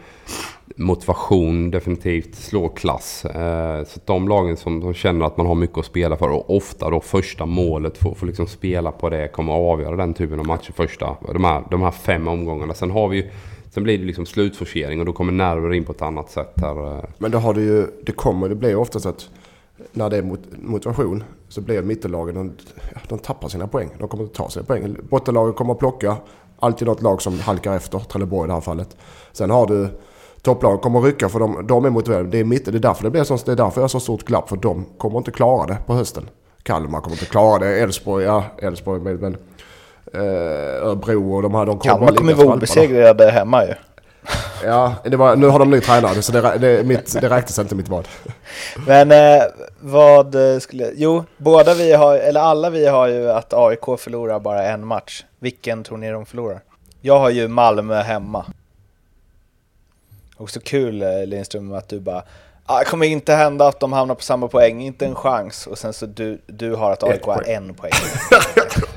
motivation definitivt slår klass. Eh, så de lagen som, som känner att man har mycket att spela för och ofta då första målet får, får liksom spela på det kommer att avgöra den typen av matcher första, de här, de här fem omgångarna. Sen har vi ju Sen blir det liksom slutforcering och då kommer nerver in på ett annat sätt här. Eh. Men då har det ju, det kommer, det blir ofta så att när det är motivation så blir mittenlagen, de, de tappar sina poäng. De kommer inte ta sina poäng. Bottenlaget kommer att plocka Alltid något lag som halkar efter, Trelleborg i det här fallet. Sen har du topplagen kommer att rycka för de, de är motiverade. Det är, mitt, det är därför det blir så, det är därför jag har så stort glapp för de kommer inte klara det på hösten. Kalmar kommer inte klara det, Elfsborg, ja Elfsborg men, men Örebro och de här de kommer Kalmar kommer vara obesegrade hemma ju. Ja, det var, nu har de ny tränare så det, det, mitt, det räknas inte mitt val. <laughs> Men eh, vad skulle... Jo, båda vi har, eller alla vi har ju att AIK förlorar bara en match. Vilken tror ni de förlorar? Jag har ju Malmö hemma. Också kul eh, Lindström att du bara ah, det kommer inte hända att de hamnar på samma poäng, inte en chans. Och sen så du, du har att AIK har en poäng. <laughs>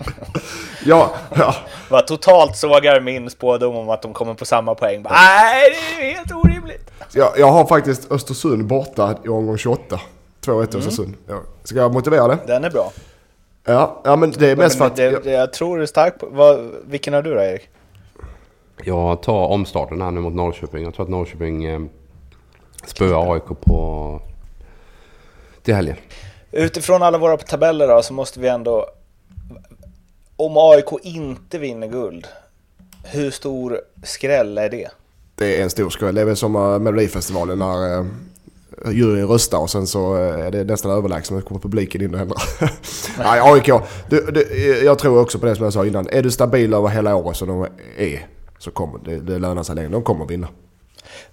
ja, ja. Vad totalt sågar min spådom om att de kommer på samma poäng. Bara, Nej, det är helt orimligt. Jag, jag har faktiskt Östersund borta i omgång 28. 2-1 mm. Östersund. Ja. Ska jag motivera det? Den är bra. Ja, ja men det är mest för att... Det, jag tror det är starkt på... vilken har du då Erik? Jag tar omstarten här nu mot Norrköping. Jag tror att Norrköping eh, spöar AIK på... till helgen. Utifrån alla våra tabeller då så måste vi ändå... Om AIK inte vinner guld, hur stor skräll är det? Det är en stor skräll. Det är väl som eh, Melodifestivalen när eh, juryn röstar och sen så eh, är det nästan överlägset men kommer publiken in och ändrar. <laughs> Nej, AIK. Du, du, jag tror också på det som jag sa innan. Är du stabil över hela året som de är så kommer det, det lönar sig längre. De kommer vinna.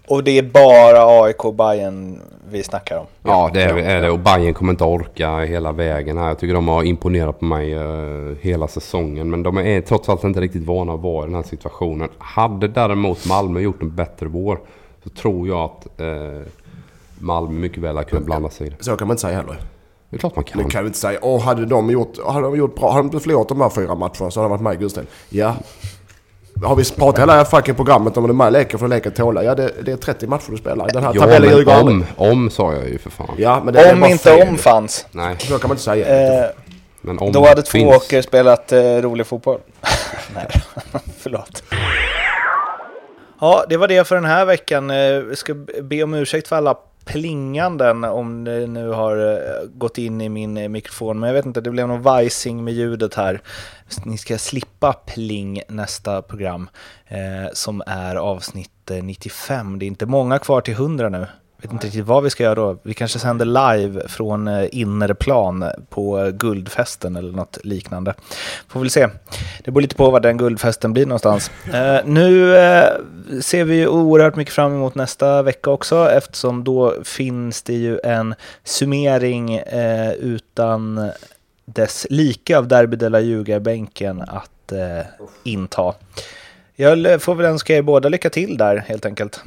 Och det är bara AIK och Bayern vi snackar om? Ja, det är, är det. Och Bayern kommer inte orka hela vägen här. Jag tycker de har imponerat på mig uh, hela säsongen. Men de är trots allt inte riktigt vana att vara i den här situationen. Hade däremot Malmö gjort en bättre vår så tror jag att uh, Malmö mycket väl hade kunnat blanda sig i det. Så kan man inte säga heller. Det är klart man kan. Det kan vi inte säga. Och hade de gjort, hade de gjort bra, hade de förlorat de här fyra matcherna så hade de varit med i Gusten. Ja, har vi pratat hela fucking programmet om är med leker för leker tåla? Ja, det, det, är 30 matcher du spelar. Den här ja, tabellen ljuger om, om sa jag ju för fan. Ja, men det om inte fel. om fanns. Nej. Så kan man inte säga. Eh, men om då hade två åker spelat eh, rolig fotboll. <laughs> Nej, <laughs> förlåt. Ja, det var det för den här veckan. Eh, ska be om ursäkt för alla plinganden om det nu har eh, gått in i min eh, mikrofon. Men jag vet inte, det blev någon vajsing med ljudet här. Ni ska slippa pling nästa program eh, som är avsnitt eh, 95. Det är inte många kvar till 100 nu vet inte riktigt vad vi ska göra då. Vi kanske sänder live från eh, innerplan på guldfesten eller något liknande. Får väl se. Det beror lite på var den guldfesten blir någonstans. Uh, nu uh, ser vi oerhört mycket fram emot nästa vecka också eftersom då finns det ju en summering uh, utan dess like av Derby de la Ljugarbänken att inta. Jag får väl önska er båda lycka till där helt enkelt.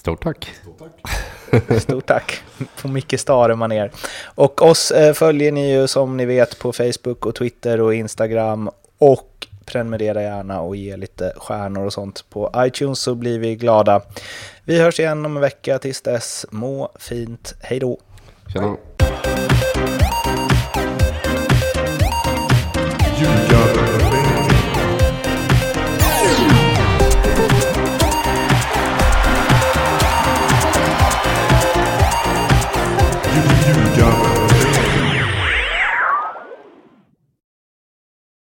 Stort tack. Stort tack. <laughs> Stort tack på Micke Stare maner. Och oss eh, följer ni ju som ni vet på Facebook och Twitter och Instagram och prenumerera gärna och ge lite stjärnor och sånt på iTunes så blir vi glada. Vi hörs igen om en vecka tills dess. Må fint. Hej då. Tjena.